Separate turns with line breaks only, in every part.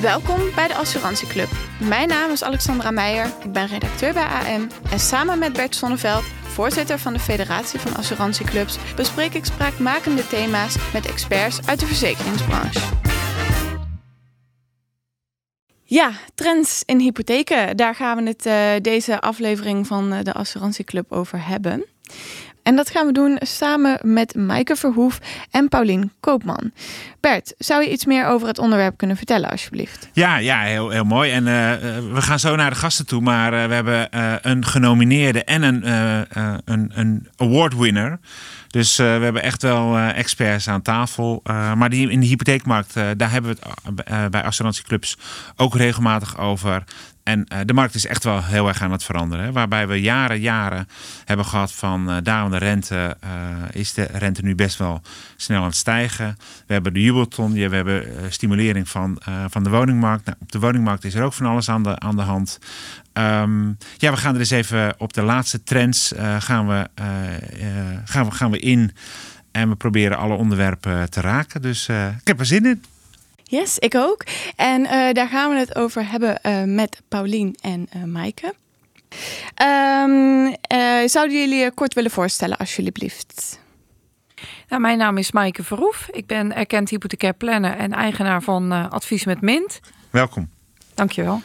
Welkom bij de Assurantieclub. Mijn naam is Alexandra Meijer, ik ben redacteur bij AM en samen met Bert Sonneveld, voorzitter van de Federatie van Assurantieclubs, bespreek ik spraakmakende thema's met experts uit de verzekeringsbranche. Ja, trends in hypotheken. Daar gaan we het uh, deze aflevering van uh, de Assurantieclub over hebben. En dat gaan we doen samen met Maaike Verhoef en Paulien Koopman. Bert, zou je iets meer over het onderwerp kunnen vertellen, alsjeblieft?
Ja, ja heel, heel mooi. En uh, we gaan zo naar de gasten toe. Maar uh, we hebben een genomineerde en een, een, een award winner. Dus we hebben echt wel experts aan tafel. maar die, in de hypotheekmarkt, daar hebben we het bij assurantieclubs ook regelmatig over. En uh, de markt is echt wel heel erg aan het veranderen. Hè? Waarbij we jaren, jaren hebben gehad van uh, dalende rente, uh, is de rente nu best wel snel aan het stijgen. We hebben de jubelton, we hebben stimulering van, van de woningmarkt. Nou, op de woningmarkt is er ook van alles aan de, aan de hand. Um, ja, we gaan er eens even op de laatste trends gaan, we, gaan, we, gaan we in. En we proberen alle onderwerpen te raken. Dus ik heb er zin in.
Yes, ik ook. En uh, daar gaan we het over hebben uh, met Paulien en uh, Maaike. Um, zouden jullie je kort willen voorstellen, alsjeblieft?
Nou, mijn naam is Maaike Verhoef. Ik ben erkend hypothecair planner en eigenaar van Advies met Mint.
Welkom.
Dankjewel.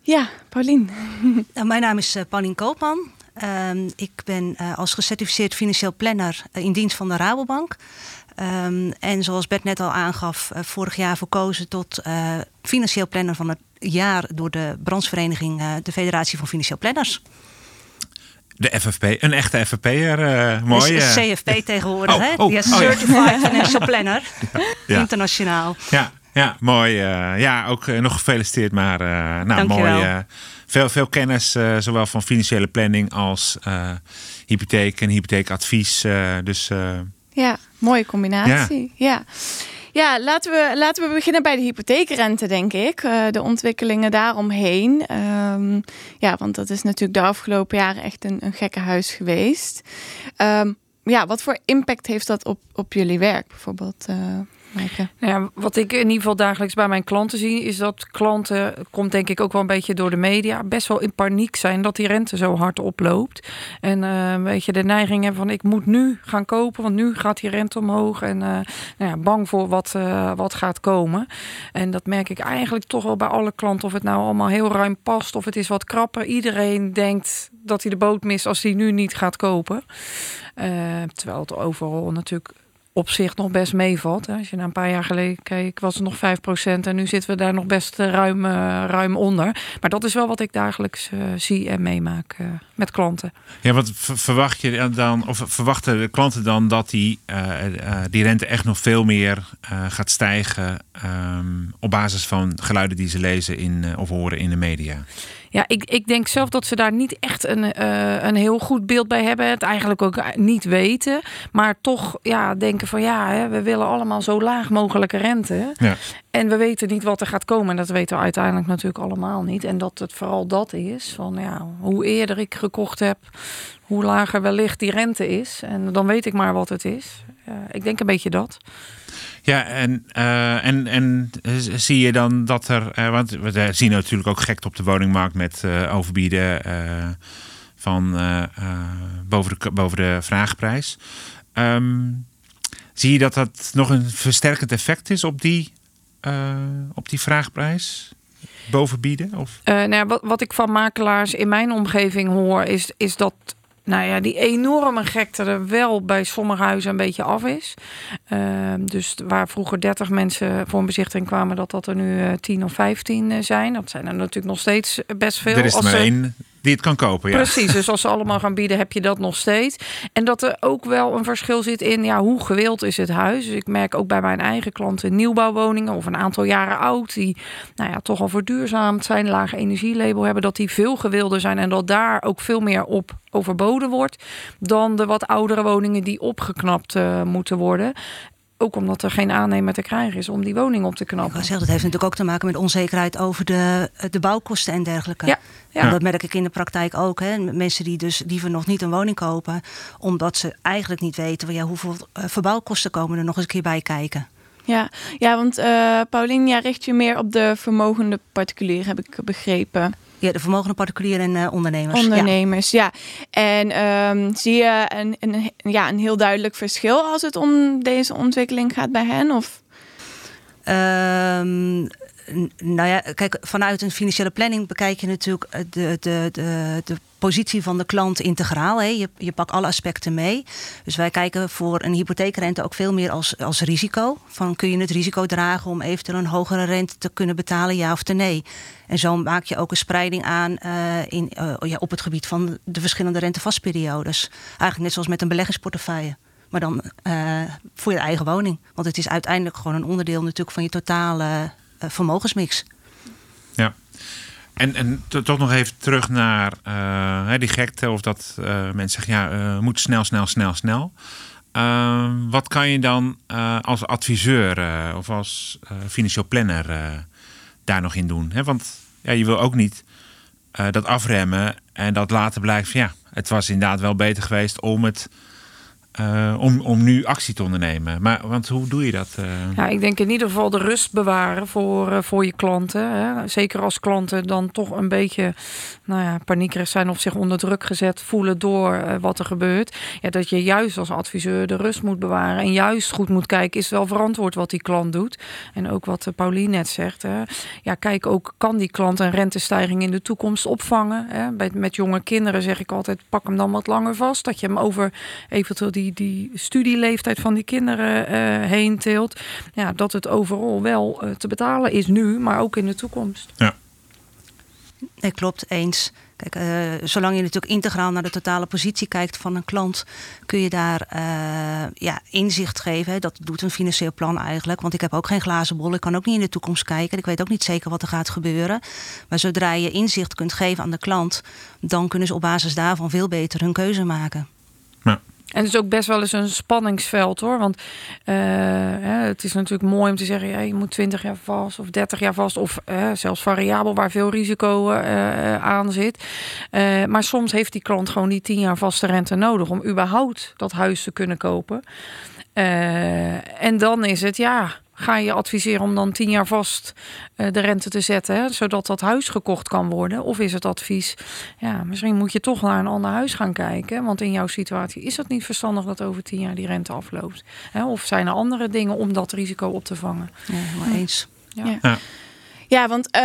Ja, Paulien.
Nou, mijn naam is Paulien Koopman. Um, ik ben als gecertificeerd financieel planner in dienst van de Rabobank. Um, en zoals Bert net al aangaf, uh, vorig jaar verkozen tot uh, financieel planner van het jaar door de branchevereniging, uh, de Federatie van Financieel Planners.
De FFP, een echte FFP'er, mooi.
Is CFP tegenwoordig, oh, hè? Oh, Die is oh, Certified ja. Financial Planner, ja. internationaal.
Ja, ja mooi. ja, ook nog gefeliciteerd, maar nou, mooi. veel, veel kennis, zowel van financiële planning als hypotheek en hypotheekadvies. dus
ja, mooie combinatie. Ja. ja. laten, we, laten we beginnen bij de hypotheekrente, denk ik. Uh, de ontwikkelingen daaromheen. Um, ja, want dat is natuurlijk de afgelopen jaren echt een, een gekke huis geweest. Um, ja, wat voor impact heeft dat op, op jullie werk bijvoorbeeld? Uh,
nou ja, wat ik in ieder geval dagelijks bij mijn klanten zie, is dat klanten, komt denk ik ook wel een beetje door de media, best wel in paniek zijn dat die rente zo hard oploopt. En uh, een beetje de neiging hebben van ik moet nu gaan kopen, want nu gaat die rente omhoog. En uh, nou ja, bang voor wat, uh, wat gaat komen. En dat merk ik eigenlijk toch wel bij alle klanten, of het nou allemaal heel ruim past of het is wat krapper. Iedereen denkt dat hij de boot mist als hij nu niet gaat kopen. terwijl het overal natuurlijk op zich nog best meevalt. Als je naar een paar jaar geleden keek, was het nog 5% en nu zitten we daar nog best eh, ruim, uh, ruim onder. Maar dat is wel wat ik dagelijks uh, zie en meemaak met klanten.
Ja, wat verwacht je dan, of verwachten de klanten dan dat die, die rente echt nog veel meer gaat stijgen um, op basis van geluiden die ze lezen in, of horen in de media?
Ja, ik, ik denk zelf dat ze daar niet echt een, uh, een heel goed beeld bij hebben. Het eigenlijk ook niet weten. Maar toch ja, denken van ja, hè, we willen allemaal zo laag mogelijke rente. Ja. En we weten niet wat er gaat komen. En dat weten we uiteindelijk natuurlijk allemaal niet. En dat het vooral dat is. Van ja, hoe eerder ik gekocht heb, hoe lager wellicht die rente is. En dan weet ik maar wat het is. Uh, ik denk een beetje dat.
Ja, en, uh, en, en zie je dan dat er. Uh, want we zien natuurlijk ook gek op de woningmarkt met uh, overbieden van boven, de, boven de vraagprijs. Um, zie je dat dat nog een versterkend effect is op die, op die vraagprijs? Bovenbieden? Of?
nou ja, wat, wat ik van makelaars in mijn omgeving hoor, is, is dat nou ja, die enorme gekte er wel bij sommige huizen een beetje af is. Uh, dus waar vroeger 30 mensen voor een bezichtiging kwamen, dat dat er nu uh, 10 of 15 uh, zijn. Dat zijn er natuurlijk nog steeds best veel.
Er is er maar één die het kan kopen. Ja.
Precies, dus als ze allemaal gaan bieden, heb je dat nog steeds. En dat er ook wel een verschil zit in ja, hoe gewild is het huis. Dus ik merk ook bij mijn eigen klanten nieuwbouwwoningen of een aantal jaren oud, die nou ja, toch al verduurzaamd zijn, lage energielabel hebben, dat die veel gewilder zijn en dat daar ook veel meer op overboden wordt dan de wat oudere woningen die opgeknapt uh, moeten worden. Ook omdat er geen aannemer te krijgen is om die woning op te knappen.
Ik zeg, dat heeft natuurlijk ook te maken met onzekerheid over de, de bouwkosten en dergelijke. Ja, ja. Dat merk ik in de praktijk ook. Hè. Mensen die dus liever nog niet een woning kopen, omdat ze eigenlijk niet weten ja, hoeveel uh, verbouwkosten komen er nog eens een keer bij kijken.
Ja, ja want uh, Paulien, jij richt je meer op de vermogende particulier, heb ik begrepen.
Ja, de vermogende particulieren en ondernemers.
Ondernemers, ja. En um, zie je een, een, ja, een heel duidelijk verschil als het om deze ontwikkeling gaat bij hen? Of?
Um, nou ja, kijk, vanuit een financiële planning bekijk je natuurlijk de, de, de, de positie van de klant integraal. Hè. Je, je pakt alle aspecten mee. Dus wij kijken voor een hypotheekrente ook veel meer als, als risico. Van kun je het risico dragen om eventueel een hogere rente te kunnen betalen, ja of nee. En zo maak je ook een spreiding aan uh, in, uh, ja, op het gebied van de verschillende rentevastperiodes. Eigenlijk net zoals met een beleggingsportefeuille. Maar dan voor je eigen woning. Want het is uiteindelijk gewoon een onderdeel natuurlijk van je totale vermogensmix.
Ja. En, en toch nog even terug naar uh, die gekte. Of dat uh, mensen zeggen, ja, moet snel, snel, snel, snel. wat kan je dan als adviseur of als financieel planner daar nog in doen? Want ja, je wil ook niet dat afremmen en dat later blijkt ja, het was inderdaad wel beter geweest om het uh, om, om nu actie te ondernemen. Maar want hoe doe je dat? Uh?
Ja, ik denk in ieder geval de rust bewaren voor, uh, voor je klanten. Hè. Zeker als klanten dan toch een beetje nou ja, paniekerig zijn of zich onder druk gezet voelen door wat er gebeurt. Ja, dat je juist als adviseur de rust moet bewaren en juist goed moet kijken, is wel verantwoord wat die klant doet. En ook wat Pauline net zegt. Hè. Ja, kijk ook, kan die klant een rentestijging in de toekomst opvangen? Hè. Met jonge kinderen zeg ik altijd, pak hem dan wat langer vast. Dat je hem over eventueel die die, studieleeftijd van die kinderen uh, heen tilt. Ja, dat het overal wel uh, te betalen is nu, maar ook in de toekomst.
Ja.
Nee, klopt, eens. Kijk, uh, zolang je natuurlijk integraal naar de totale positie kijkt van een klant, kun je daar uh, ja, inzicht geven. Dat doet een financieel plan eigenlijk. Want ik heb ook geen glazen bol. Ik kan ook niet in de toekomst kijken. Ik weet ook niet zeker wat er gaat gebeuren. Maar zodra je inzicht kunt geven aan de klant, dan kunnen ze op basis daarvan veel beter hun keuze maken.
En het is ook best wel eens een spanningsveld hoor. Want hè, het is natuurlijk mooi om te zeggen: je moet 20 jaar vast of 30 jaar vast. Of uh, zelfs variabel waar veel risico uh, aan zit. maar soms heeft die klant gewoon die 10 jaar vaste rente nodig om überhaupt dat huis te kunnen kopen. en dan is het ja ga je adviseren om dan tien jaar vast uh, de rente te zetten, hè, zodat dat huis gekocht kan worden? Of is het advies, ja, misschien moet je toch naar een ander huis gaan kijken, want in jouw situatie is het niet verstandig dat over tien jaar die rente afloopt? Hè? Of zijn er andere dingen om dat risico op te vangen?
Ja, maar eens.
ja. ja. Ja, want uh,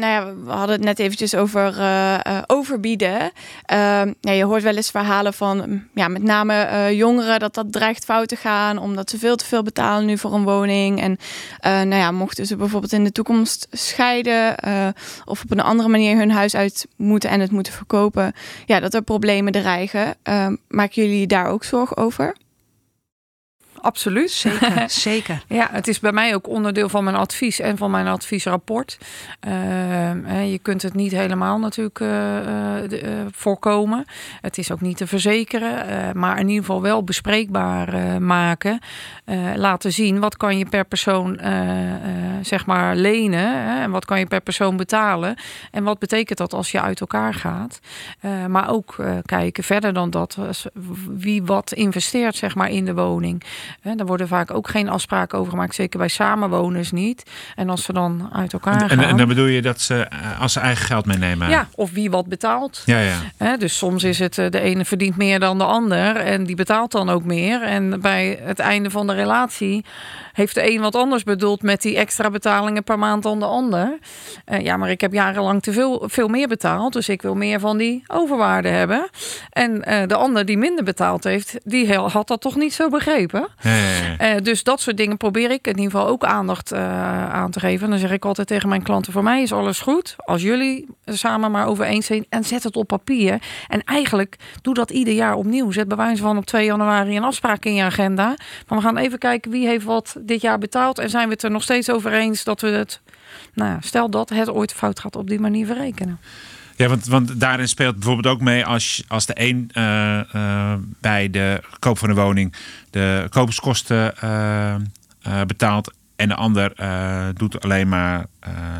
nou ja, we hadden het net eventjes over uh, uh, overbieden. Ehm, ja, je hoort wel eens verhalen van ja, met name jongeren dat dat dreigt fout te gaan omdat ze veel te veel betalen nu voor een woning. En nou ja, mochten ze bijvoorbeeld in de toekomst scheiden of op een andere manier hun huis uit moeten en het moeten verkopen, ja, dat er problemen dreigen. Ehm, maken jullie daar ook zorgen over?
Absoluut.
Zeker, zeker.
ja, het is bij mij ook onderdeel van mijn advies en van mijn adviesrapport. Uh, je kunt het niet helemaal natuurlijk uh, uh, voorkomen. Het is ook niet te verzekeren, maar in ieder geval wel bespreekbaar maken. laten zien wat kan je per persoon zeg maar lenen hè, en wat kan je per persoon betalen. En wat betekent dat als je uit elkaar gaat. maar ook kijken verder dan dat, wie wat investeert zeg maar in de woning. He, daar worden vaak ook geen afspraken over gemaakt, zeker bij samenwoners niet. En als ze dan uit elkaar
en,
gaan.
En, dan bedoel je dat ze eh, als ze eigen geld meenemen?
Ja, of wie wat betaalt.
Ja, ja.
He, dus soms is het eh, de ene verdient meer dan de ander en die betaalt dan ook meer. En bij het einde van de relatie heeft de een wat anders bedoeld met die extra betalingen per maand dan de ander. Uh, ja, maar ik heb jarenlang te veel, veel meer betaald. Dus ik wil meer van die overwaarde hebben. En uh, de ander die minder betaald heeft, die had dat toch niet zo begrepen. Uh, dus dat soort dingen probeer ik in ieder geval ook aandacht aan te geven. En dan zeg ik altijd tegen mijn klanten: voor mij is alles goed. Als jullie samen maar over eens zijn en zet het op papier. En eigenlijk doe dat ieder jaar opnieuw. Zet bij wijze van op 2 januari een afspraak in je agenda. Maar we gaan even kijken wie heeft wat dit jaar betaald. En zijn we het er nog steeds over eens dat we het, nou, stel dat het ooit fout gaat, op die manier verrekenen.
Ja, want, want daarin speelt bijvoorbeeld ook mee als, als de een uh, uh, bij de koop van de woning de koopskosten uh, betaalt en de ander doet alleen maar,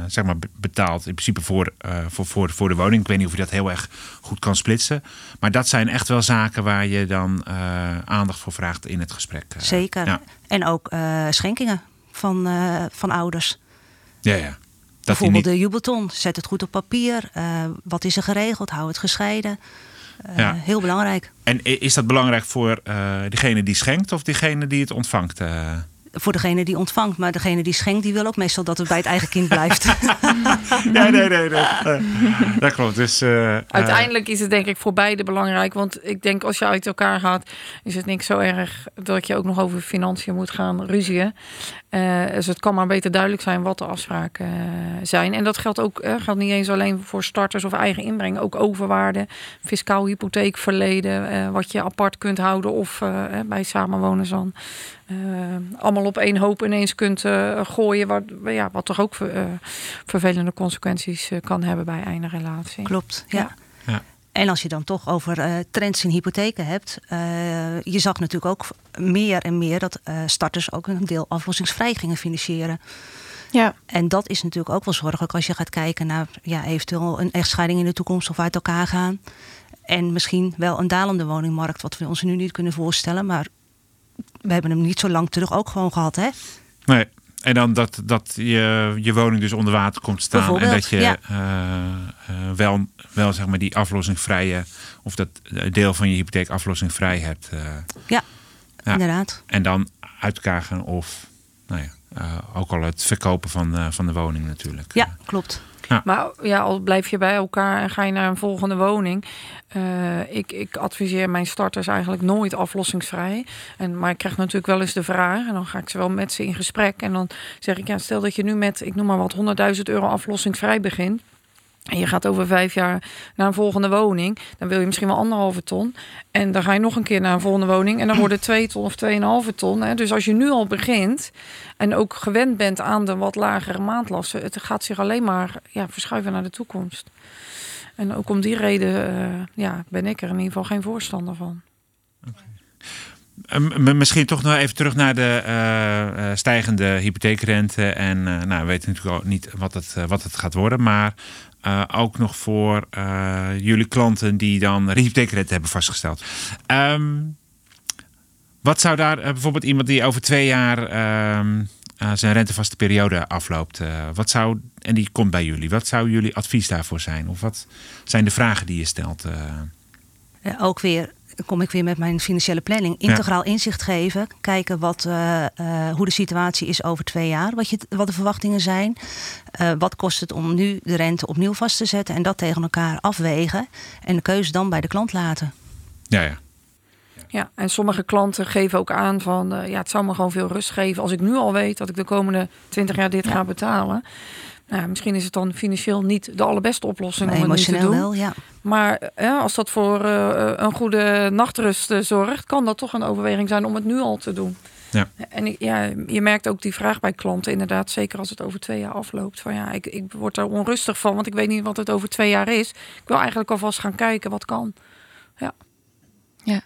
zeg maar, betaalt in principe voor, voor, voor, voor de woning. Ik weet niet of je dat heel erg goed kan splitsen. Maar dat zijn echt wel zaken waar je dan aandacht voor vraagt in het gesprek.
Zeker.
Ja.
En ook schenkingen van, van ouders.
Ja, ja.
Bijvoorbeeld niet... de jubelton. Zet het goed op papier. wat is er geregeld? Hou het gescheiden. Ja. Heel belangrijk.
En is dat belangrijk voor degene die schenkt of degene die het ontvangt?
Voor degene die ontvangt. Maar degene die schenkt, die wil ook meestal dat het bij het eigen kind blijft.
nee, nee, nee. nee. dat klopt. Dus, uh,
Uiteindelijk is het denk ik voor beide belangrijk. Want ik denk als je uit elkaar gaat, is het niks zo erg dat je ook nog over financiën moet gaan ruzien. Uh, dus het kan maar beter duidelijk zijn wat de afspraken uh, zijn. En dat geldt ook geldt niet eens alleen voor starters of eigen inbreng. Ook overwaarde, fiscaal hypotheekverleden, wat je apart kunt houden of bij samenwoners dan uh, allemaal op één hoop ineens kunt uh, gooien. Wat, ja, wat toch ook uh, vervelende consequenties kan hebben bij een relatie.
Klopt, ja. ja. En als je dan toch over trends in hypotheken hebt. je zag natuurlijk ook meer en meer dat starters ook een deel aflossingsvrij gingen financieren. Ja. En dat is natuurlijk ook wel zorgelijk als je gaat kijken naar ja, eventueel een echtscheiding in de toekomst of uit elkaar gaan. En misschien wel een dalende woningmarkt, wat we ons nu niet kunnen voorstellen. Maar we hebben hem niet zo lang terug ook gewoon gehad, hè?
Nee. En dan dat, dat je, je woning dus onder water komt staan. En dat je ja. uh, uh, wel, wel zeg maar die aflossingvrije, of dat deel van je hypotheek aflossingvrij hebt. Uh,
ja, ja, inderdaad.
En dan uit elkaar gaan of nou ja, ook al het verkopen van, van de woning natuurlijk.
Ja, klopt.
Maar ja, al blijf je bij elkaar en ga je naar een volgende woning. Uh, ik, ik adviseer mijn starters eigenlijk nooit aflossingsvrij. En, maar ik krijg natuurlijk wel eens de vraag. En dan ga ik ze wel met ze in gesprek. En dan zeg ik, ja, stel dat je nu met, ik noem maar wat, 100.000 euro aflossingsvrij begint en je gaat over vijf jaar naar een volgende woning, dan wil je misschien wel anderhalve ton. En dan ga je nog een keer naar een volgende woning en dan worden twee ton of tweeënhalve ton. Hè. Dus als je nu al begint en ook gewend bent aan de wat lagere maandlasten, het gaat zich alleen maar ja, verschuiven naar de toekomst. En ook om die reden uh, ja, ben ik er in ieder geval geen voorstander van.
Okay. Misschien toch nog even terug naar de uh, stijgende hypotheekrente. En nou, we weten natuurlijk ook niet wat het, wat het gaat worden. Maar uh, ook nog voor uh, jullie klanten die dan hypotheekrente hebben vastgesteld. Um, wat zou daar uh, bijvoorbeeld iemand die over twee jaar um, zijn rentevaste periode afloopt, wat zou, en die komt bij jullie, wat zou jullie advies daarvoor zijn? Of wat zijn de vragen die je stelt?
ook weer kom ik weer met mijn financiële planning. Integraal inzicht geven. Kijken wat, uh, uh, hoe de situatie is over twee jaar. Wat, je, wat de verwachtingen zijn. Uh, wat kost het om nu de rente opnieuw vast te zetten. En dat tegen elkaar afwegen. En de keuze dan bij de klant laten.
Ja, ja.
Ja, en sommige klanten geven ook aan van ja, het zou me gewoon veel rust geven als ik nu al weet dat ik de komende 20 jaar dit ga betalen. Nou, misschien is het dan financieel niet de allerbeste oplossing om het niet te doen. Wel, ja. Maar ja, als dat voor uh, een goede nachtrust uh, zorgt, kan dat toch een overweging zijn om het nu al te doen. Ja. En ja, je merkt ook die vraag bij klanten, inderdaad, zeker als het over twee jaar afloopt. Van ja, ik, ik word er onrustig van, want ik weet niet wat het over twee jaar is. Ik wil eigenlijk alvast gaan kijken wat kan. Ja.
Ja.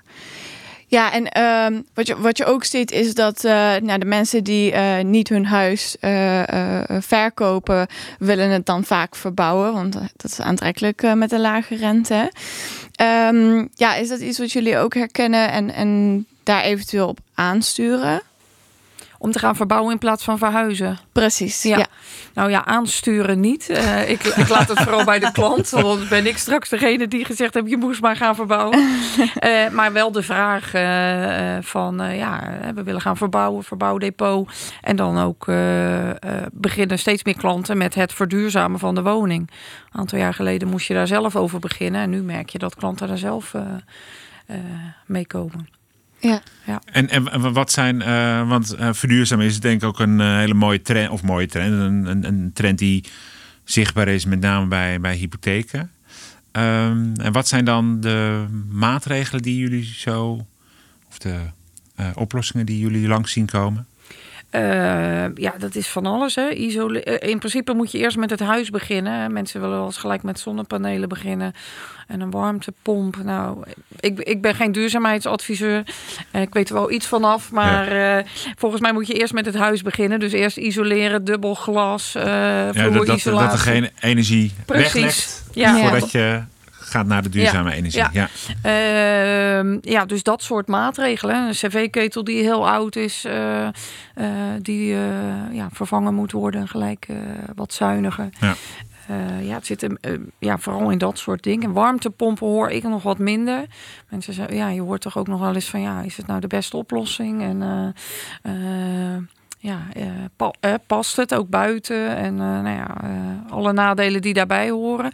Ja, en uh, wat, je, wat je ook ziet is dat uh, nou, de mensen die uh, niet hun huis uh, verkopen, willen het dan vaak verbouwen. Want dat is aantrekkelijk met een lage rente. Um, ja, is dat iets wat jullie ook herkennen en, en daar eventueel op aansturen?
Om te gaan verbouwen in plaats van verhuizen.
Precies, ja.
Nou ja, aansturen niet. Uh, ik, ik, laat het vooral bij de klant. Want ben ik straks degene die gezegd heb... je moest maar gaan verbouwen. Uh, maar wel de vraag uh, van... ja, we willen gaan verbouwen, verbouwdepot. En dan ook beginnen steeds meer klanten... met het verduurzamen van de woning. Een aantal jaar geleden moest je daar zelf over beginnen. En nu merk je dat klanten daar zelf mee komen.
Ja. ja. En, en wat zijn, uh, want uh, verduurzamen is denk ik ook een uh, hele mooie trend, of mooie trend, een, een, een, trend die zichtbaar is met name bij, bij hypotheken. Um, en wat zijn dan de maatregelen die jullie zo, of de oplossingen die jullie langs zien komen?
Uh, ja, dat is van alles. Hè. Isole in principe moet je eerst met het huis beginnen. Mensen willen wel eens gelijk met zonnepanelen beginnen. En een warmtepomp. Nou, ik, ik ben geen duurzaamheidsadviseur. Ik weet er wel iets vanaf. Maar ja. uh, volgens mij moet je eerst met het huis beginnen. Dus eerst isoleren, dubbel glas,
ja, dat, dat, dat, er geen energie Precies. weglegt. Ja. Voordat je gaat naar de duurzame energie. Ja.
Ja. Ehm, ja, dus dat soort maatregelen. Een cv-ketel die heel oud is, uh, die ja, vervangen moet worden, gelijk wat zuiniger. Ja. ja, het zit hem, ja, vooral in dat soort dingen. Warmtepompen hoor ik nog wat minder. Mensen zeggen, ja, je hoort toch ook nog wel eens van, ja, is het nou de beste oplossing? En ja, uh, past het ook buiten en uh, nou ja, alle nadelen die daarbij horen.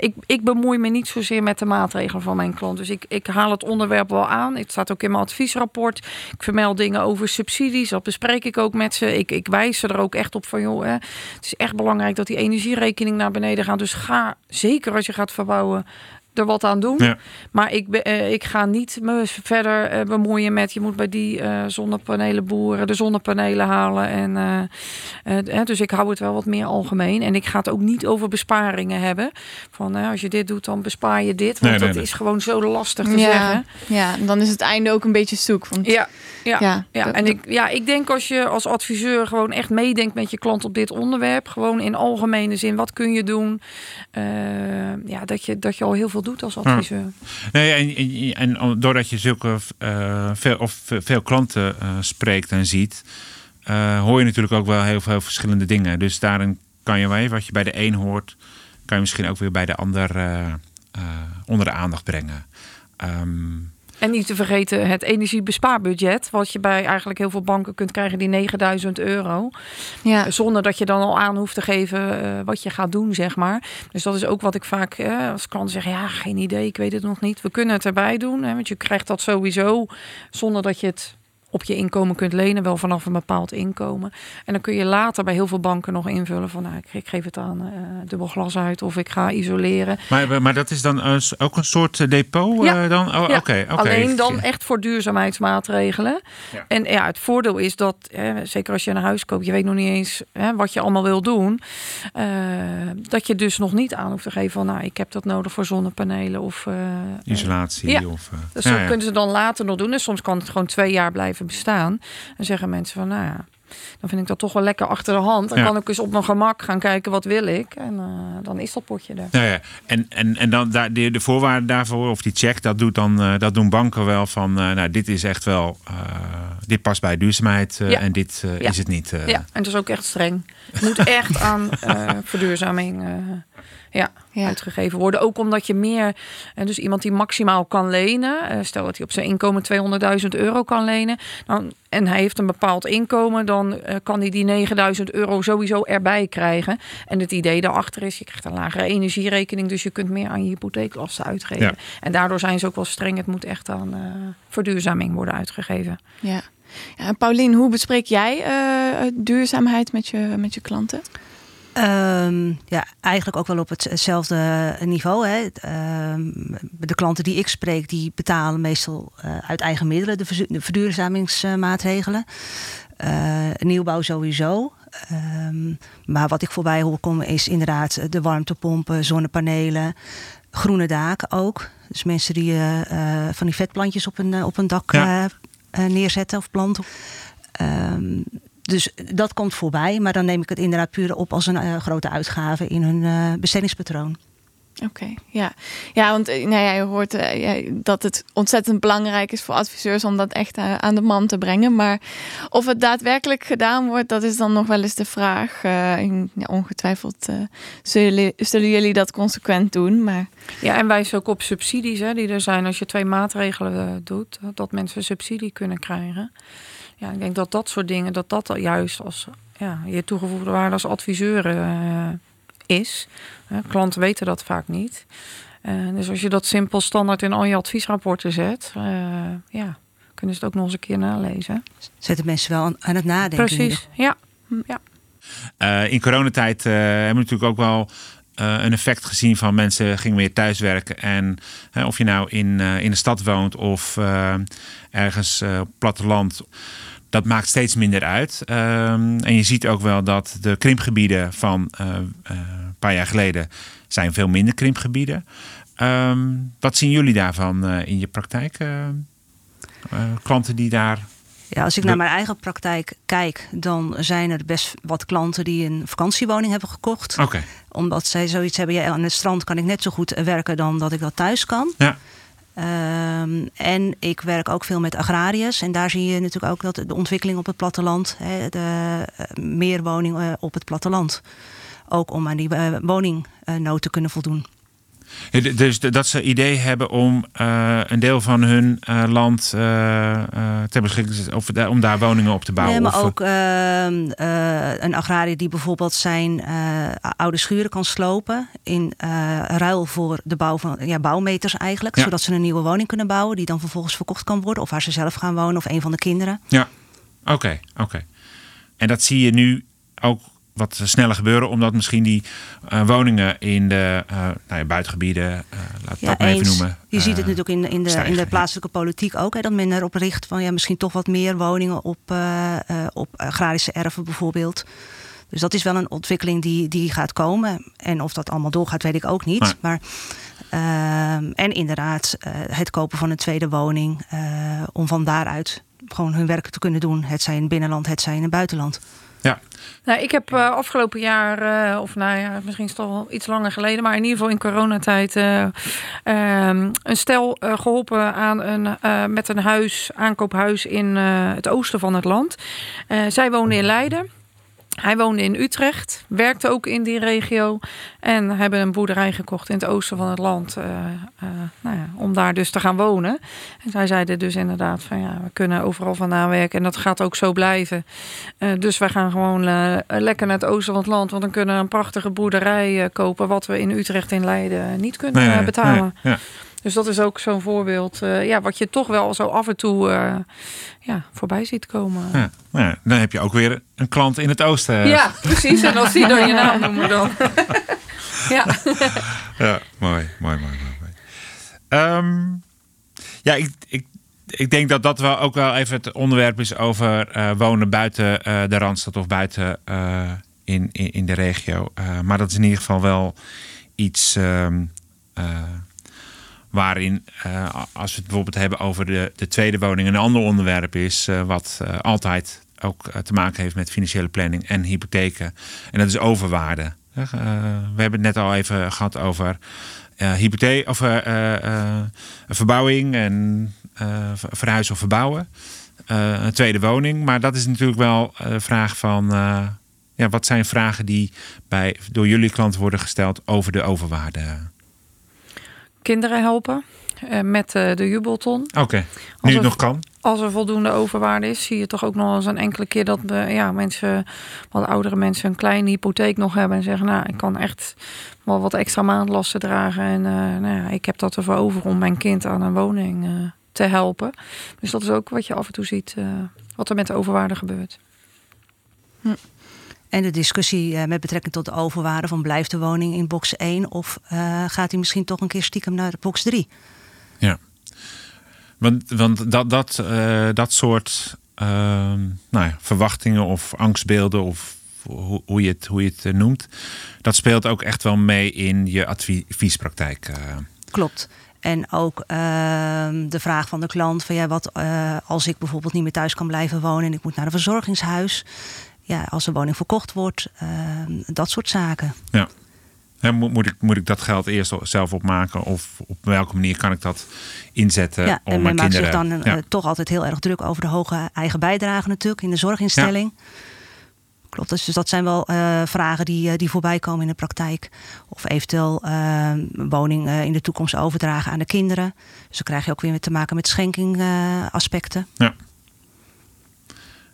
ik, ik bemoei me niet zozeer met de maatregelen van mijn klant. Dus ik, ik haal het onderwerp wel aan. Het staat ook in mijn adviesrapport. Ik vermeld dingen over subsidies. Dat bespreek ik ook met ze. Ik, ik wijs ze er ook echt op van, joh, hè, het is echt belangrijk dat die energierekening naar beneden gaat. Dus ga, zeker als je gaat verbouwen, er wat aan doen. Ja. Maar ik, uh, ik ga niet me verder uh, bemoeien met je moet bij die uh, zonnepanelen boeren de zonnepanelen halen. En, dus ik hou het wel wat meer algemeen. En ik ga het ook niet over besparingen hebben. Van als je dit doet, dan bespaar je dit. Want dat is gewoon zo lastig te
ja.
zeggen.
Ja, en dan is het einde ook een beetje zoek. Want...
Ja, ja, ja, ja. en ik, ja, ik denk als je als adviseur gewoon echt meedenkt met je klant op dit onderwerp. Gewoon in algemene zin, wat kun je doen? ja, dat je, dat je al heel veel doet als adviseur.
Nee, en, en, doordat je zulke uh, veel, of veel klanten uh, spreekt en ziet, uh, hoor je natuurlijk ook wel heel veel verschillende dingen. Dus daarin kan je wel, wat je bij de een hoort, kan je misschien ook weer bij de ander onder de aandacht brengen. Um,
en niet te vergeten het energiebespaarbudget, wat je bij eigenlijk heel veel banken kunt krijgen, die 9000 euro. Ja. Zonder dat je dan al aan hoeft te geven uh, wat je gaat doen, zeg maar. Dus dat is ook wat ik vaak uh, als klanten zeggen, ja, geen idee, ik weet het nog niet. We kunnen het erbij doen, hè, want je krijgt dat sowieso zonder dat je het op je inkomen kunt lenen, wel vanaf een bepaald inkomen. En dan kun je later bij heel veel banken nog invullen van nou, ik, geef het aan uh, dubbel glas uit of ik ga isoleren.
Maar, maar dat is dan ook een soort eh, depot
ja.
Uh, dan? Oh,
ja.
okay,
Alleen dan echt voor duurzaamheidsmaatregelen. Ja. En ja, het voordeel is dat, zeker als je een huis koopt, je weet nog niet eens wat je allemaal wil doen. dat je dus nog niet aan hoeft te geven van nou, ik heb dat nodig voor zonnepanelen of
isolatie. Ja. Of,
dus dat kunnen ze dan later nog doen. En soms kan het gewoon twee jaar blijven bestaan. En zeggen mensen van, nou ja, dan vind ik dat toch wel lekker achter de hand. Dan kan ik eens op mijn gemak gaan kijken wat wil ik. En uh, dan is dat potje er.
Ja, ja. En, en, en dan daar, de, de voorwaarden daarvoor, of die check, dat, doet dan, uh, dat doen banken wel van, uh, nou, dit is echt wel, dit past bij duurzaamheid ja. en dit ja. is het niet.
Ja, en het is ook echt streng. Het moet echt aan verduurzaming ja, ja, uitgegeven worden. Ook omdat je meer, en dus iemand die maximaal kan lenen, stel dat hij op zijn inkomen 200.000 euro kan lenen, dan, en hij heeft een bepaald inkomen, dan uh, kan hij die 9000 euro sowieso erbij krijgen. En het idee daarachter is, je krijgt een lagere energierekening, dus je kunt meer aan je hypotheeklasten uitgeven. Ja. En daardoor zijn ze ook wel streng, het moet echt aan uh, verduurzaming worden uitgegeven.
Ja. ja Paulien, hoe bespreek jij uh, duurzaamheid met je, met je klanten?
Um, ja, eigenlijk ook wel op hetzelfde niveau. Hè. Um, de klanten die ik spreek, die betalen meestal uh, uit eigen middelen de, de verduurzamingsmaatregelen. Uh, nieuwbouw sowieso. Um, maar wat ik voorbij hoor komen is inderdaad de warmtepompen, zonnepanelen, groene daken ook. Dus mensen die uh, van die vetplantjes op een, op een dak ja. neerzetten of planten. Um, dus dat komt voorbij, maar dan neem ik het inderdaad puur op als een uh, grote uitgave in hun uh, bestedingspatroon.
Oké, okay, ja. Ja, want nou ja, je hoort uh, dat het ontzettend belangrijk is voor adviseurs om dat echt aan de man te brengen. Maar of het daadwerkelijk gedaan wordt, dat is dan nog wel eens de vraag. ja, ongetwijfeld zullen, zullen, jullie dat consequent doen. Maar...
Ja, en wijs ook op subsidies hè, die er zijn als je twee maatregelen doet, dat mensen subsidie kunnen krijgen ja, ik denk dat dat soort dingen, dat dat juist als ja, je toegevoegde waarde als adviseur uh, is. Uh, klanten weten dat vaak niet. Uh, dus als je dat simpel standaard in al je adviesrapporten zet, ja, kunnen ze het ook nog eens een keer nalezen.
Zetten mensen wel aan, aan het nadenken.
Precies, ja.
ja. in coronatijd hebben we natuurlijk ook wel een effect gezien van mensen gingen weer thuiswerken. En of je nou in, in de stad woont of ergens op platteland dat maakt steeds minder uit. Um, en je ziet ook wel dat de krimpgebieden van uh, uh, een paar jaar geleden zijn veel minder krimpgebieden. Um, wat zien jullie daarvan uh, in je praktijk? klanten die daar
Ja, als ik naar mijn eigen praktijk kijk, dan zijn er best wat klanten die een vakantiewoning hebben gekocht.
Oké.
Omdat zij zoiets hebben, ja, aan het strand kan ik net zo goed werken dan dat ik dat thuis kan.
Ja.
Ehm, en ik werk ook veel met agrariërs. En daar zie je natuurlijk ook dat de ontwikkeling op het platteland, de uh, meer woningen op het platteland. Ook om aan die uh, woningnood te kunnen voldoen.
Dus dat ze idee hebben om uh, een deel van hun uh, land uh, ter beschikking of om daar woningen op te bouwen.
Nee, maar ook ehm, een agrariër die bijvoorbeeld zijn oude schuren kan slopen in ruil voor de bouw van ja, bouwmeters eigenlijk, ja. zodat ze een nieuwe woning kunnen bouwen die dan vervolgens verkocht kan worden of waar ze zelf gaan wonen of een van de kinderen.
Ja, oké, okay, oké. Okay. En dat zie je nu ook wat sneller gebeuren, omdat misschien die uh, woningen in de uh, nou ja, buitengebieden, uh, laat
ja,
dat maar even noemen.
Je ziet het natuurlijk in, in, de, in de plaatselijke politiek ook, hè, dat men erop richt van ja, misschien toch wat meer woningen op, op agrarische erven bijvoorbeeld. Dus dat is wel een ontwikkeling die, die gaat komen. En of dat allemaal doorgaat, weet ik ook niet. Maar, maar ehm, en inderdaad, het kopen van een tweede woning om van daaruit gewoon hun werk te kunnen doen. Het zij in het binnenland, het zij in het buitenland.
Ja.
Nou, ik heb uh, afgelopen jaar, uh, of nou ja, misschien is het al iets langer geleden, maar in ieder geval in coronatijd, uh, een stel geholpen aan een, met een huis, aankoophuis in het oosten van het land. zij wonen in Leiden. Hij woonde in Utrecht, werkte ook in die regio en hebben een boerderij gekocht in het oosten van het land uh, uh, nou ja, om daar dus te gaan wonen. En zij zeiden dus inderdaad van ja, we kunnen overal vandaan werken en dat gaat ook zo blijven. Uh, dus wij gaan gewoon lekker naar het oosten van het land, want dan kunnen we een prachtige boerderij kopen wat we in Utrecht en Leiden niet kunnen
nee,
betalen.
Nee, ja.
Dus dat is ook zo'n voorbeeld uh, ja, wat je toch wel zo af en toe uh, ja, voorbij ziet komen.
Ja, nou ja, dan heb je ook weer een klant in het oosten.
Ja, precies. En als die dan je naam noemen dan. ja.
ja, mooi, mooi, mooi. mooi. Um, ja, ik, ik, ik denk dat dat wel ook wel even het onderwerp is over uh, wonen buiten de Randstad of buiten in, in, in, de regio. maar dat is in ieder geval wel iets... Um, Waarin, uh, als we het bijvoorbeeld hebben over de, de tweede woning, een ander onderwerp is, uh, wat uh, altijd ook te maken heeft met financiële planning en hypotheken. En dat is overwaarde. we hebben het net al even gehad over hypotheek of verbouwing en verhuizen of verbouwen. een tweede woning. Maar dat is natuurlijk wel de vraag van. ja, wat zijn vragen die bij, door jullie klanten worden gesteld over de overwaarde?
Kinderen helpen uh, met uh, de jubelton.
Oké, okay. nu het nog kan.
Als er voldoende overwaarde is, zie je toch ook nog eens een enkele keer dat de, ja, mensen, wat oudere mensen, een kleine hypotheek nog hebben en zeggen: Nou, ik kan echt wel wat extra maandlasten dragen. En uh, nou ja, ik heb dat ervoor over om mijn kind aan een woning te helpen. Dus dat is ook wat je af en toe ziet, wat er met de overwaarde gebeurt.
Hm. En de discussie uh, met betrekking tot de overwaarde van blijft de woning in box 1 of uh, gaat hij misschien toch een keer stiekem naar box 3?
Ja, want, want dat, dat, uh, dat soort nou ja, verwachtingen of angstbeelden of hoe, hoe, je het, hoe je het noemt, dat speelt ook echt wel mee in je adviespraktijk.
Klopt. En ook ehm, de vraag van de klant: van ja, wat als ik bijvoorbeeld niet meer thuis kan blijven wonen en ik moet naar een verzorgingshuis ja, als de woning verkocht wordt, uh, dat soort zaken.
Ja. He, moet, moet, ik, moet ik dat geld eerst zelf opmaken? Of op welke manier kan ik dat inzetten?
Ja,
om
en
men
maakt
kinderen...
zich dan ja. uh, toch altijd heel erg druk over de hoge eigen bijdrage natuurlijk in de zorginstelling. Ja. Klopt, dus dat zijn wel uh, vragen die, die voorbij komen in de praktijk. Of eventueel woning in de toekomst overdragen aan de kinderen. Dus dan krijg je ook weer te maken met schenkingaspecten.
ja.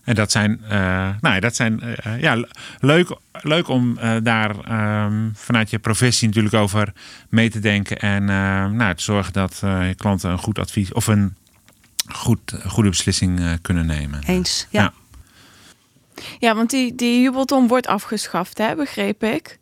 En dat zijn, uh, nou, dat zijn uh, ja, leuk, leuk om daar um, vanuit je professie natuurlijk over mee te denken. En nou, te zorgen dat je klanten een goed advies of een goed, goede beslissing kunnen nemen.
Eens, ja.
Ja, ja want die, die jubelton wordt afgeschaft, hè, begreep ik.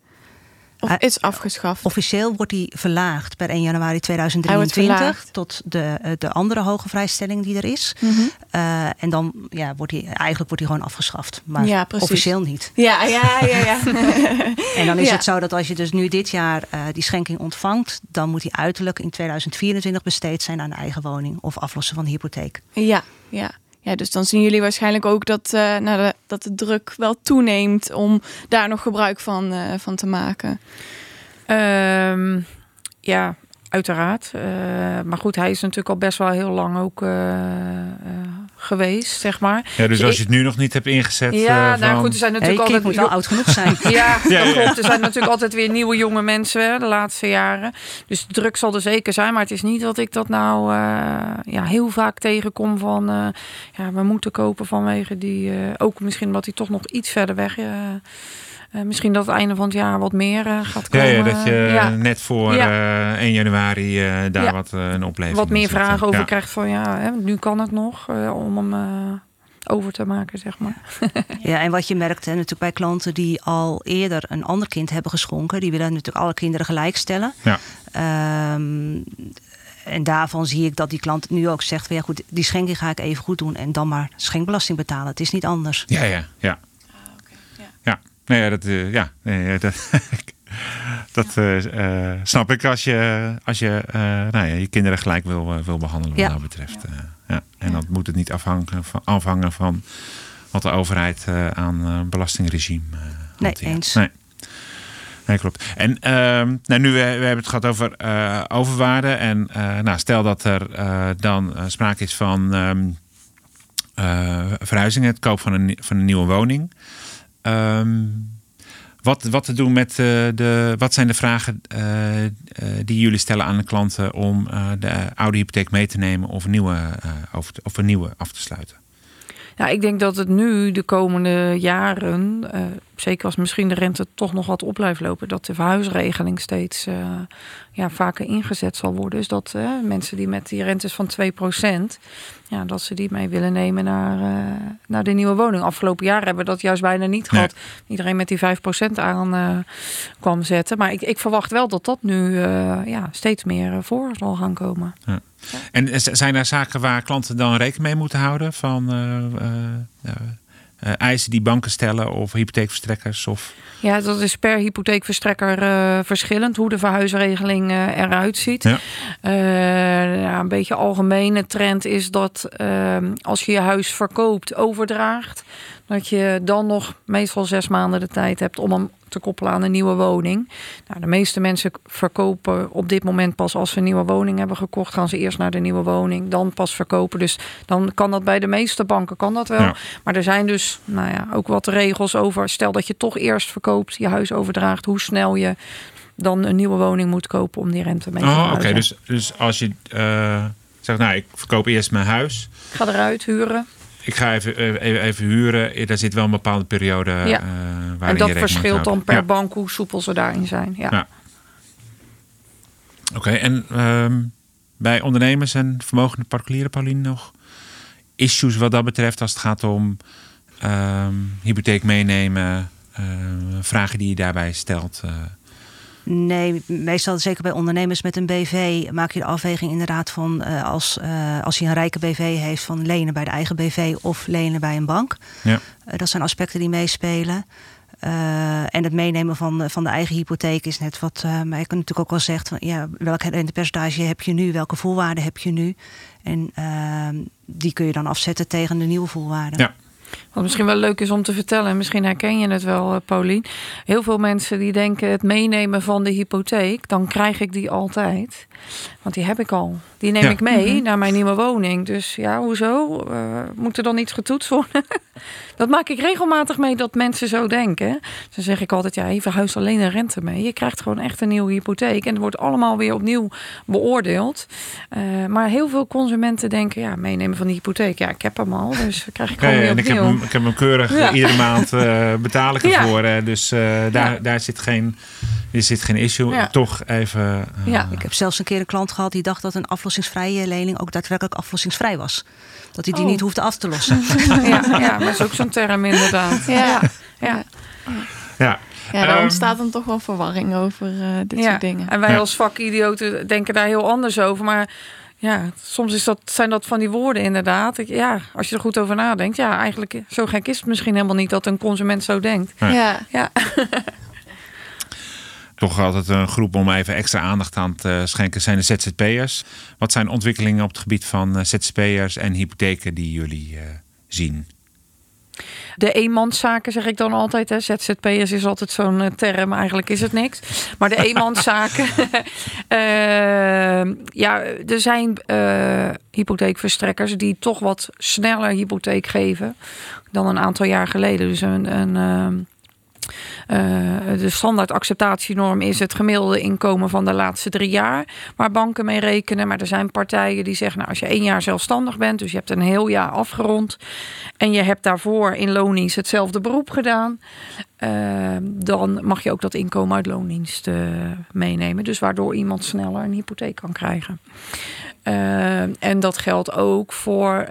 Of is afgeschaft?
Officieel wordt die verlaagd per 1 januari 2023 tot de, de andere hoge vrijstelling die er is.
Mhm.
Mm -hmm. uh, en dan ja, wordt die, eigenlijk wordt die gewoon afgeschaft. Maar
ja,
officieel niet.
Ja, ja, ja. ja.
en dan is
Ja.
het zo dat als je dus nu dit jaar uh, die schenking ontvangt, dan moet die uiterlijk in 2024 besteed zijn aan de eigen woning of aflossen van de hypotheek.
Ja, ja. Ja, dus dan zien jullie waarschijnlijk ook dat, uh, nou, de, dat de druk wel toeneemt om daar nog gebruik van, uh, van te maken.
Um, ja, Uiteraard. Uh, maar goed, hij is natuurlijk al best wel heel lang ook geweest, zeg maar.
Ja, dus als je het nu nog niet hebt ingezet.
Ja, nou goed, er zijn natuurlijk
hey,
altijd.
moet wel oud genoeg zijn.
ja, klopt. Er zijn natuurlijk altijd weer nieuwe jonge mensen de laatste jaren. Dus de druk zal er zeker zijn. Maar het is niet dat ik dat nou ja, heel vaak tegenkom van. ja, we moeten kopen vanwege die. ook misschien omdat hij toch nog iets verder weg uh, misschien dat het einde van het jaar wat meer uh, gaat komen.
Ja, ja dat je ja. net voor ja. uh, 1 januari daar ja. wat een opleving
Wat meer vragen over krijgt van ja, hè, nu kan het nog om hem over te maken, zeg maar.
ja, en wat je merkt hè, natuurlijk bij klanten die al eerder een ander kind hebben geschonken, die willen natuurlijk alle kinderen gelijk stellen.
Ja.
Um, en daarvan zie ik dat die klant nu ook zegt: van ja, goed, die schenking ga ik even goed doen en dan maar schenkbelasting betalen. Het is niet anders.
Ja, ja, ja. Nee, ja, dat, uh, ja, nee, dat, dat uh, snap ik als je, als je nou ja, je kinderen gelijk wil, wil behandelen wat ja. dat betreft. ja. En dan moet het niet afhangen van, afhangen van wat de overheid aan belastingregime
Nee, eens.
Nee. Nee, klopt. En uh, nou, nu we, we hebben het gehad over overwaarde. En nou, stel dat er dan sprake is van um, verhuizing, het koop van een, van een nieuwe woning. Um, wat, wat te doen met uh, de. Wat zijn de vragen uh, uh, die jullie stellen aan de klanten om de oude hypotheek mee te nemen of, of een nieuwe af te sluiten?
Ja, ik denk dat het nu de komende jaren, uh, zeker als misschien de rente toch nog wat op blijft lopen, dat de verhuisregeling steeds uh, ja, vaker ingezet zal worden. Dus dat uh, mensen die met die rentes van 2%, ja, dat ze die mee willen nemen naar, naar de nieuwe woning. Afgelopen jaar hebben we dat juist bijna niet gehad. Nee. Iedereen met die 5% aan kwam zetten. Maar ik, ik verwacht wel dat dat nu ja, steeds meer voor zal gaan komen.
Ja. En zijn er zaken waar klanten dan rekening mee moeten houden? Van uh, uh, uh, eisen die banken stellen of hypotheekverstrekkers? Of...
Ja, dat is per hypotheekverstrekker verschillend hoe de verhuisregeling eruit ziet. Ja. ja, een beetje algemene trend is dat als je je huis verkoopt, overdraagt, dat je dan nog meestal zes maanden de tijd hebt om hem te koppelen aan een nieuwe woning. Nou, de meeste mensen verkopen op dit moment pas als ze een nieuwe woning hebben gekocht. Gaan ze eerst naar de nieuwe woning, dan pas verkopen. Dus dan kan dat bij de meeste banken kan dat wel. Ja. Maar er zijn dus nou ja, ook wat regels over. Stel dat je toch eerst verkoopt, je huis overdraagt, hoe snel je dan een nieuwe woning moet kopen om die rente mee te
oh, Oké, okay. dus, dus als je uh, zegt, nou, ik verkoop eerst mijn huis.
Ik ga eruit huren
ik ga even, even, even huren. Daar zit wel een bepaalde periode ja. uh, waar
En dat verschilt dan per ja. bank hoe soepel ze daarin zijn. Ja. ja.
Oké, okay, en uh, bij ondernemers en vermogende particulieren, Paulien, nog issues wat dat betreft als het gaat om uh, hypotheek meenemen, uh, vragen die je daarbij stelt? Uh,
Nee, meestal zeker bij ondernemers met een BV maak je de afweging inderdaad van uh, als, uh, als je een rijke BV heeft van lenen bij de eigen BV of lenen bij een bank.
Ja.
Uh, dat zijn aspecten die meespelen. en het meenemen van, van de eigen hypotheek is net wat uh, maar ik kan natuurlijk ook wel zegt van ja, welk rentepercentage heb je nu, welke voorwaarden heb je nu. En die kun je dan afzetten tegen de nieuwe voorwaarden.
Ja.
Wat misschien wel leuk is om te vertellen, misschien herken je het wel, uh, Paulien. Heel veel mensen die denken het meenemen van de hypotheek, dan krijg ik die altijd. Want die heb ik al. Die neem ja. ik mee mm -hmm. naar mijn nieuwe woning. Dus ja, hoezo? Uh, moet er dan iets getoetst worden? dat maak ik regelmatig mee dat mensen zo denken. Dan zeg ik altijd, ja, je verhuist alleen de rente mee. Je krijgt gewoon echt een nieuwe hypotheek. En het wordt allemaal weer opnieuw beoordeeld. Uh, maar heel veel consumenten denken, ja, meenemen van die hypotheek. Ja, ik heb hem al, dus krijg ik gewoon
ja,
weer opnieuw.
Ik heb hem, keurig ja. iedere maand uh, betaal ik ervoor. Ja. Dus daar, daar zit geen... Er zit geen issue. Ja. Toch even.
Uh... Ja, ik heb zelfs een keer een klant gehad die dacht dat een aflossingsvrije lening ook daadwerkelijk aflossingsvrij was. Dat hij die oh. niet hoefde af te lossen.
ja, ja, maar is ook zo'n term inderdaad.
Ja.
ja.
ja.
Ja, daar ontstaat dan toch wel verwarring over uh, dit
ja.
soort dingen.
En wij als vakidioten denken daar heel anders over. Maar ja, soms is dat, zijn dat van die woorden inderdaad. Ja, als je er goed over nadenkt. Ja, eigenlijk zo gek is het misschien helemaal niet dat een consument zo denkt.
Ja.
ja.
toch altijd een groep om even extra aandacht aan te schenken, zijn de ZZP'ers. Wat zijn ontwikkelingen op het gebied van ZZP'ers en hypotheken die jullie zien?
De eenmanszaken zeg ik dan altijd. Hè. ZZP'ers is altijd zo'n eh, term. Eigenlijk is het niks. Maar de eenmanszaken. uh, ja, er zijn uh, hypotheekverstrekkers die toch wat sneller hypotheek geven dan een aantal jaar geleden. Dus een, een de standaard acceptatienorm is het gemiddelde inkomen van de laatste drie jaar. Waar banken mee rekenen. Maar er zijn partijen die zeggen: nou, als je één jaar zelfstandig bent, dus je hebt een heel jaar afgerond. En je hebt daarvoor in loondienst hetzelfde beroep gedaan. Uh, dan mag je ook dat inkomen uit loondienst uh, meenemen. Dus waardoor iemand sneller een hypotheek kan krijgen. en dat geldt ook voor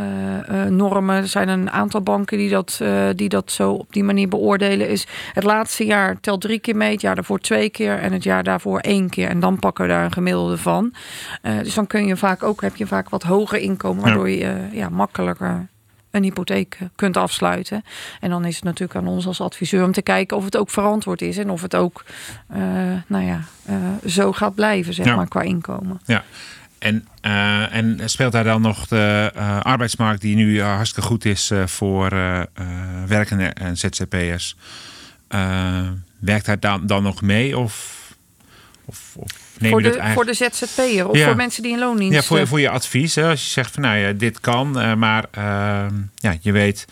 uh, normen. Er zijn een aantal banken die dat, uh, die dat zo op die manier beoordelen. Is het laatste jaar telt drie keer mee, het jaar daarvoor twee keer en het jaar daarvoor één keer. En dan pakken we daar een gemiddelde van. dus dan kun je vaak ook, heb je vaak wat hoger inkomen, waardoor je ja, makkelijker een hypotheek kunt afsluiten. En dan is het natuurlijk aan ons als adviseur om te kijken of het ook verantwoord is en of het ook nou ja, zo gaat blijven, zeg maar, qua inkomen.
Ja. En, uh, en speelt daar dan nog de uh, arbeidsmarkt, die nu uh, hartstikke goed is voor werkende en ZZP'ers? werkt daar dan, dan nog mee? Of,
of, of voor, de, eigenlijk... voor de ZZP'er of voor mensen die in loondienst...
Ja, voor, voor je advies. Hè? Als je zegt van nou ja, dit kan, maar ehm, ja, je weet...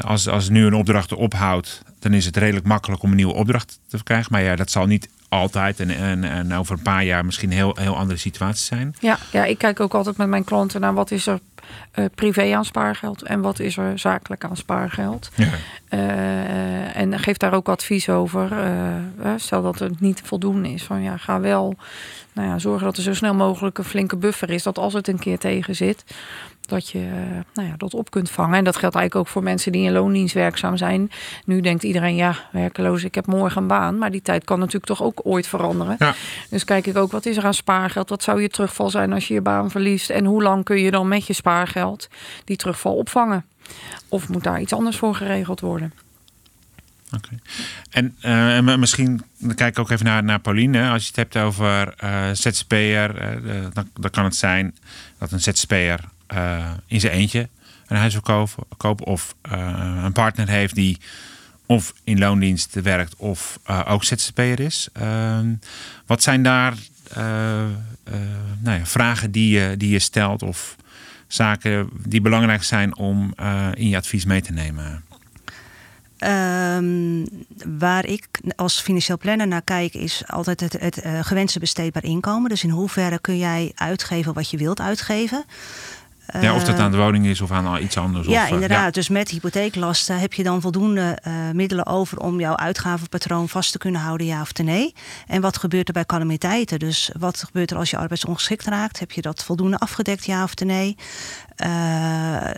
als, als nu een opdracht ophoudt, dan is het redelijk makkelijk om een nieuwe opdracht te krijgen. Maar ja, dat zal niet altijd en, en, en over een paar jaar misschien heel, heel andere situaties zijn.
Ja, ja, ik kijk ook altijd met mijn klanten naar wat is er uh, privé aan spaargeld en wat is er zakelijk aan spaargeld. Ja. Uh, en geef daar ook advies over. Uh, stel dat het niet voldoende is. Van ja, ga wel nou ja, zorgen dat er zo snel mogelijk een flinke buffer is. Dat als het een keer tegen zit, dat je nou ja, dat op kunt vangen. En dat geldt eigenlijk ook voor mensen die in loondienst werkzaam zijn. Nu denkt iedereen, ja, werkeloos, ik heb morgen een baan. Maar die tijd kan natuurlijk toch ook ooit veranderen. Ja. Dus kijk ik ook, wat is er aan spaargeld? Wat zou je terugval zijn als je je baan verliest? En hoe lang kun je dan met je spaargeld die terugval opvangen? Of moet daar iets anders voor geregeld worden?
En, uh, misschien kijk ik ook even naar, naar Pauline. Als je het hebt over uh, ZZP'er, uh, dan, dan, kan het zijn dat een ZZP'er in zijn eentje een huis wil kopen, of een partner heeft die of in loondienst werkt of ook ZZP'er is. Ehm, wat zijn daar nou ja, vragen die je, die je stelt of zaken die belangrijk zijn om in je advies mee te nemen?
Um, waar ik als financieel planner naar kijk, is altijd het, het uh, gewenste besteedbaar inkomen. Dus in hoeverre kun jij uitgeven wat je wilt uitgeven.
Ja, of dat aan de woning is of aan iets anders.
Ja, of, eh, inderdaad. Dus met hypotheeklasten heb je dan voldoende uh, middelen over om jouw uitgavenpatroon vast te kunnen houden, ja of nee. En wat gebeurt er bij calamiteiten? Dus wat gebeurt er als je arbeidsongeschikt raakt? Heb je dat voldoende afgedekt, ja of nee? Uh,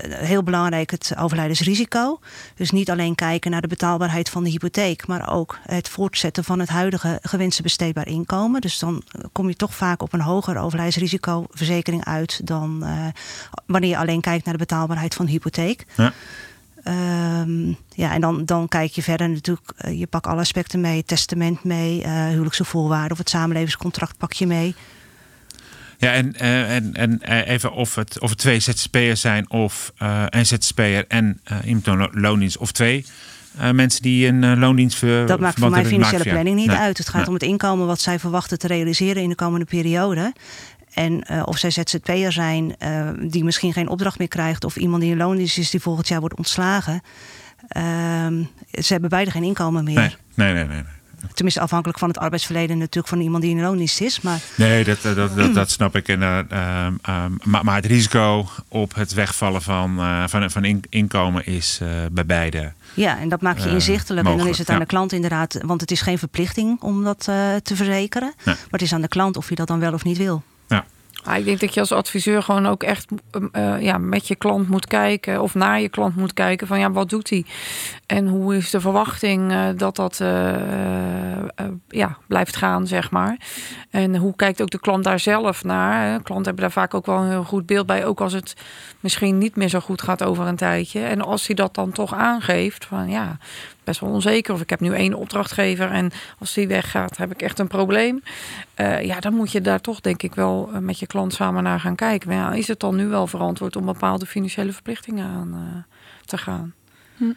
heel belangrijk het overlijdensrisico. Dus niet alleen kijken naar de betaalbaarheid van de hypotheek, maar ook het voortzetten van het huidige gewenste besteedbaar inkomen. Dus dan kom je toch vaak op een hoger overlijdensrisicoverzekering uit dan uh, wanneer je alleen kijkt naar de betaalbaarheid van de hypotheek. Ja. Um, ja, en dan, dan kijk je verder natuurlijk, uh, je pakt alle aspecten mee, testament mee, uh, huwelijkse voorwaarden of het samenlevingscontract pak je mee.
Ja, en, uh, en, en even of het, of het twee ZZP'ers zijn of een ZZP'er en iemand loondienst of twee mensen die een loondienst...
Voor, dat maakt voor mij financiële planning niet uit. Het gaat om het inkomen wat zij verwachten te realiseren in de komende periode. En uh, of zij ZZP'er zijn uh, die misschien geen opdracht meer krijgt... of iemand die in loondienst is die volgend jaar wordt ontslagen. Uh, ze hebben beide geen inkomen meer.
Nee, nee, nee. nee.
Tenminste, afhankelijk van het arbeidsverleden natuurlijk van iemand die in loondienst is. Maar...
Nee, dat, dat, dat, dat snap ik. En, ehm, ehm, maar, maar het risico op het wegvallen van, van, van inkomen is bij beide...
Ja, en dat maak je inzichtelijk. en dan is het aan de klant inderdaad... want het is geen verplichting om dat te verzekeren. Maar het is aan de klant of je dat dan wel of niet wil.
Ah, ik denk dat je als adviseur gewoon ook echt uh, ja, met je klant moet kijken of naar je klant moet kijken van ja, wat doet hij? En hoe is de verwachting uh, dat dat uh, ja, blijft gaan, zeg maar. En hoe kijkt ook de klant daar zelf naar? Klanten hebben daar vaak ook wel een heel goed beeld bij, ook als het misschien niet meer zo goed gaat over een tijdje. En als hij dat dan toch aangeeft, van ja, best wel onzeker. Of ik heb nu één opdrachtgever en als die weggaat, heb ik echt een probleem. Uh, ja, dan moet je daar toch denk ik wel eh, met je klant samen naar gaan kijken. Maar ja, is het dan nu wel verantwoord om bepaalde financiële verplichtingen aan uh, te gaan?
Hm.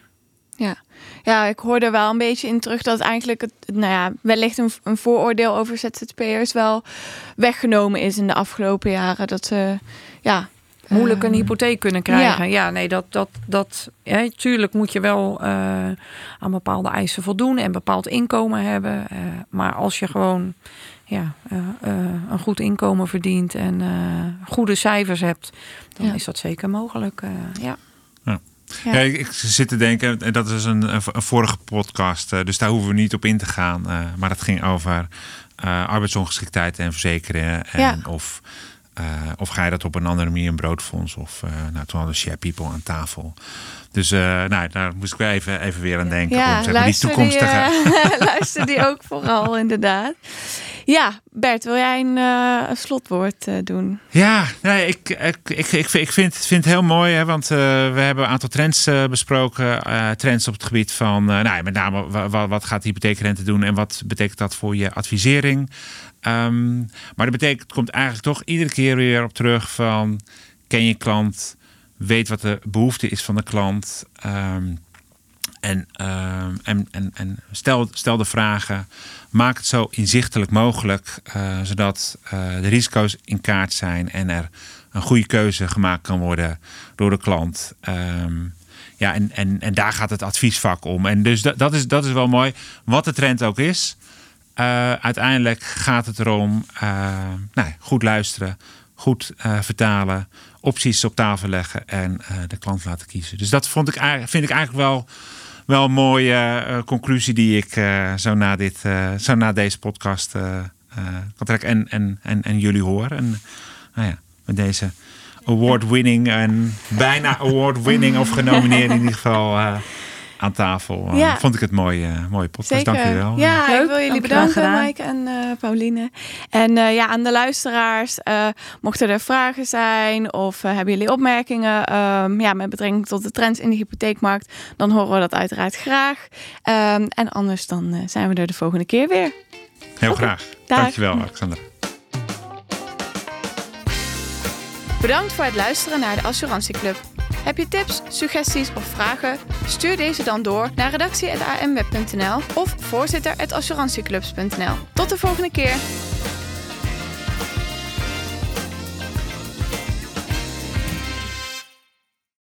Ja. ja, ik hoorde wel een beetje in terug dat eigenlijk het, nou ja, wellicht een, een vooroordeel over ZZP'ers wel weggenomen is in de afgelopen jaren. Dat ze, ja,
moeilijk een hypotheek kunnen krijgen. Ja, nee, dat, dat, dat, ja, tuurlijk moet je wel uh, aan bepaalde eisen voldoen en bepaald inkomen hebben. Uh, maar als je gewoon ja, uh, een goed inkomen verdient en goede cijfers hebt, dan ja. is dat zeker mogelijk. ja.
Ja. ja. ik, zit te denken, en dat is een, een, vorige podcast, dus daar hoeven we niet op in te gaan. maar dat ging over arbeidsongeschiktheid en verzekeren. En ja. Of uh, of ga je dat op een andere manier, een broodfonds? Of uh, nou, toen hadden share people aan tafel. Dus uh, nou, daar moest ik wel even, even weer aan denken. Ja, om, zeg maar, die toekomstige...
Die, luister die ook vooral, inderdaad. Ja, Bert, wil jij een, slotwoord doen?
Ja, nee, ik, ik, ik, ik, ik vind, vind het heel mooi, hè, want we hebben een aantal trends besproken. trends op het gebied van, nou, met name wat, wat gaat de hypotheekrente doen en wat betekent dat voor je advisering? Um, maar dat betekent, het komt eigenlijk toch iedere keer weer op terug van ken je klant, weet wat de behoefte is van de klant. Um, en, um, en, en, en stel, stel de vragen. Maak het zo inzichtelijk mogelijk, uh, zodat uh, de risico's in kaart zijn en er een goede keuze gemaakt kan worden door de klant. Ja, en, en, en daar gaat het adviesvak om. En dus dat, dat, is, dat is wel mooi. Wat de trend ook is. Uh, uiteindelijk gaat het erom uh, nou, goed luisteren, goed uh, vertalen, opties op tafel leggen en de klant laten kiezen. Dus dat vond ik, vind ik eigenlijk wel, wel een mooie conclusie die ik zo, na dit, zo na deze podcast kan trekken en, en, en, en jullie horen. En nou ja, met deze award-winning en bijna award-winning of genomineerd in ieder geval aan tafel. Eh, vond ik het mooi, uh, mooie podcast. Dank je wel.
Ja, ik wil jullie bedanken, Maaike en uh, Pauline. En ja, aan de luisteraars, mochten er vragen zijn of hebben jullie opmerkingen um, ja, met betrekking tot de trends in de hypotheekmarkt, dan horen we dat uiteraard graag. Um, en anders dan zijn we er de volgende keer weer.
Heel okay. graag. Dag. Dankjewel, Alexander.
Bedankt voor het luisteren naar de Assurantieclub. Heb je tips, suggesties of vragen? Stuur deze dan door naar redactie.amweb.nl of voorzitter.assurantieclubs.nl. Tot de volgende keer!